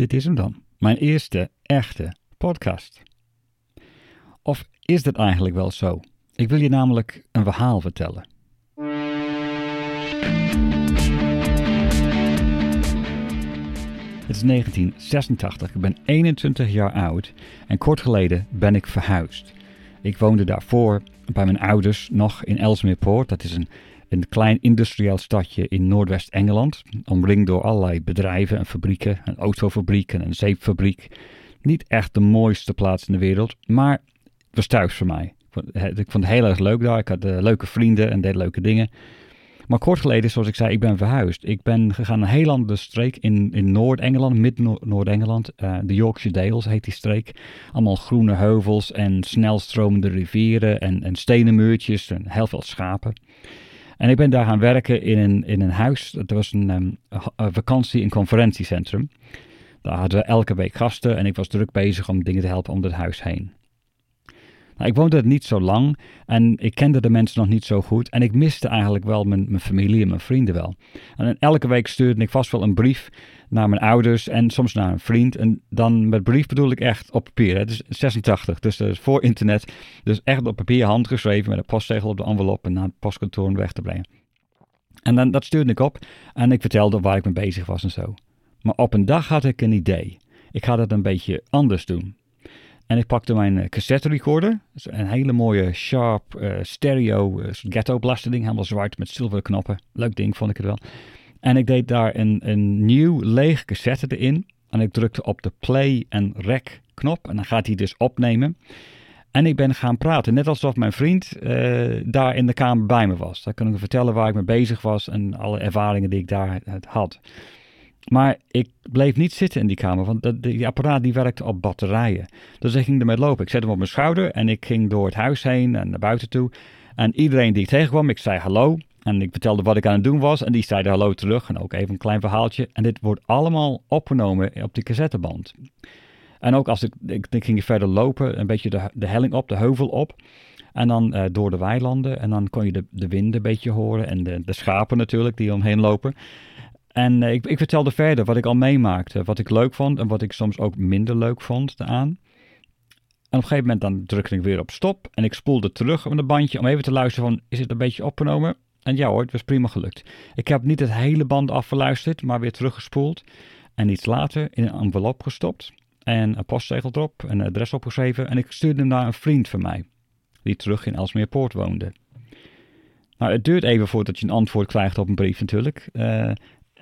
Dit is hem dan. Mijn eerste echte podcast. Of is dat eigenlijk wel zo? Ik wil je namelijk een verhaal vertellen. Het is 1986, ik ben 21 jaar oud en kort geleden ben ik verhuisd. Ik woonde daarvoor bij mijn ouders nog in Ellesmeerpoort. Dat is een een klein industrieel stadje in Noordwest-Engeland, omringd door allerlei bedrijven en fabrieken, een autofabriek en een zeepfabriek. Niet echt de mooiste plaats in de wereld, maar het was thuis voor mij. Ik vond het heel erg leuk daar. Ik had uh, leuke vrienden en deed leuke dingen. Maar kort geleden, zoals ik zei, ik ben verhuisd. Ik ben gegaan naar een heel andere streek in, in Noord-Engeland, mid-Noord-Engeland. Uh, de Yorkshire Dales heet die streek. Allemaal groene heuvels en snelstromende rivieren en, en stenen muurtjes en heel veel schapen. En ik ben daar gaan werken in een, in een huis. Dat was een, um, een vakantie- en conferentiecentrum. Daar hadden we elke week gasten en ik was druk bezig om dingen te helpen om het huis heen. Nou, ik woonde er niet zo lang en ik kende de mensen nog niet zo goed. En ik miste eigenlijk wel mijn, mijn familie en mijn vrienden wel. En elke week stuurde ik vast wel een brief naar mijn ouders en soms naar een vriend. En dan met brief bedoel ik echt op papier. Het is 86, dus voor internet. Dus echt op papier handgeschreven met een postzegel op de envelop en naar het postkantoor weg te brengen. En dan, dat stuurde ik op en ik vertelde waar ik mee bezig was en zo. Maar op een dag had ik een idee. Ik ga dat een beetje anders doen. En ik pakte mijn eh, cassette recorder. Een hele mooie sharp uh, stereo uh, ghetto blaster ding. Helemaal zwart met zilveren knoppen. Leuk ding vond ik het wel. En ik deed daar een, een nieuw leeg cassette erin. En ik drukte op de play en rec knop. En dan gaat hij dus opnemen. En ik ben gaan praten. Net alsof mijn vriend daar in de kamer bij me was. Dan kan ik vertellen waar ik mee bezig was. En alle ervaringen die ik daar had. Maar ik bleef niet zitten in die kamer, want die apparaat die werkte op batterijen. Dus ik ging ermee lopen. Ik zette hem op mijn schouder en ik ging door het huis heen en naar buiten toe. En iedereen die ik tegenkwam, ik zei hallo. En ik vertelde wat ik aan het doen was. En die zeiden hallo terug. En ook even een klein verhaaltje. En dit wordt allemaal opgenomen op die cassetteband. En ook als ik, ik, ging verder lopen, een beetje de, de helling op, de heuvel op. En dan uh, door de weilanden. En dan kon je de, de wind een beetje horen. En de, de schapen natuurlijk die omheen lopen. En uh, ik, ik, vertelde verder wat ik al meemaakte, wat ik leuk vond en wat ik soms ook minder leuk vond aan. En op een gegeven moment dan drukte ik weer op stop en ik spoelde terug op een bandje om even te luisteren is het een beetje opgenomen? En ja hoor, het was prima gelukt. Ik heb niet het hele band afgeluisterd, maar weer teruggespoeld. En iets later in een envelop gestopt. En een postzegel erop, een adres opgeschreven. En ik stuurde hem naar een vriend van mij, die terug in Elsmeerpoort woonde. Nou, het duurt even voordat je een antwoord krijgt op een brief natuurlijk. Uh,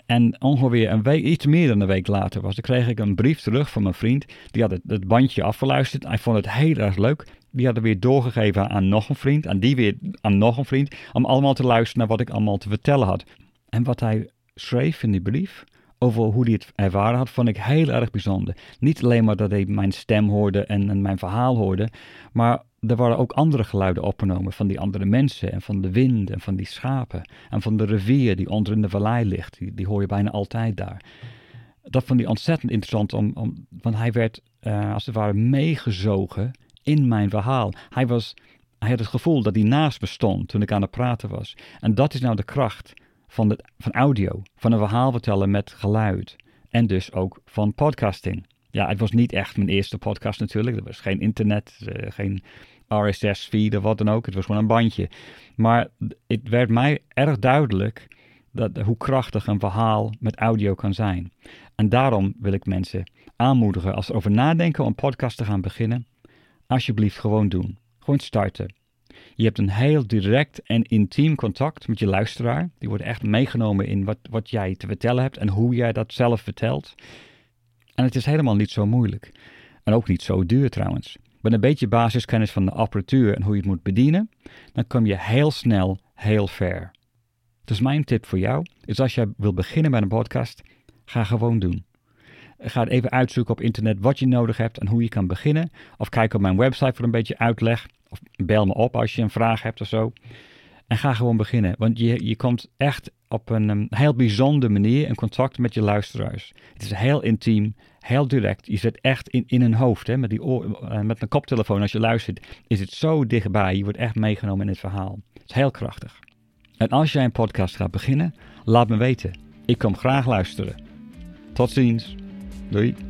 en ongeveer een week, iets meer dan een week later was, kreeg ik een brief terug van mijn vriend. Die had het, bandje afgeluisterd. Hij vond het heel erg leuk. Die had het weer doorgegeven aan nog een vriend. En die weer aan nog een vriend. Om allemaal te luisteren naar wat ik allemaal te vertellen had. En wat hij schreef in die brief, over hoe hij het ervaren had, vond ik heel erg bijzonder. Niet alleen maar dat hij mijn stem hoorde en, en mijn verhaal hoorde, maar er waren ook andere geluiden opgenomen van die andere mensen en van de wind en van die schapen en van de rivier die onder in de vallei ligt. Die, hoor je bijna altijd daar. Dat vond hij ontzettend interessant, om, om, want hij werd uh, als het ware meegezogen in mijn verhaal. Hij, was, hij had het gevoel dat hij naast me stond toen ik aan het praten was. En dat is nou de kracht van, de, van audio, van een verhaal vertellen met geluid. En dus ook van podcasting. Ja, het was niet echt mijn eerste podcast natuurlijk. Er was geen internet, uh, geen RSS-feed of wat dan ook. Het was gewoon een bandje. Maar het werd mij erg duidelijk dat, hoe krachtig een verhaal met audio kan zijn. En daarom wil ik mensen aanmoedigen als ze over nadenken om een podcast te gaan beginnen. Alsjeblieft gewoon doen. Gewoon starten. Je hebt een heel direct en intiem contact met je luisteraar. Die wordt echt meegenomen in wat, wat jij te vertellen hebt en hoe jij dat zelf vertelt. En het is helemaal niet zo moeilijk. En ook niet zo duur trouwens. Met een beetje basiskennis van de apparatuur en hoe je het moet bedienen, dan kom je heel snel heel ver. Dus mijn tip voor jou is als jij wil beginnen met een podcast, ga gewoon doen. Ga even uitzoeken op internet wat je nodig hebt en hoe je kan beginnen. Of kijk op mijn website voor een beetje uitleg. Of bel me op als je een vraag hebt of zo. En ga gewoon beginnen. Want je, je komt echt op een, een heel bijzondere manier in contact met je luisteraars. Het is heel intiem, heel direct. Je zit echt in, in een hoofd. Hè, met, die uh, met een koptelefoon als je luistert, is het zo dichtbij. Je wordt echt meegenomen in het verhaal. Het is heel krachtig. En als jij een podcast gaat beginnen, laat me weten. Ik kom graag luisteren. Tot ziens. Doei.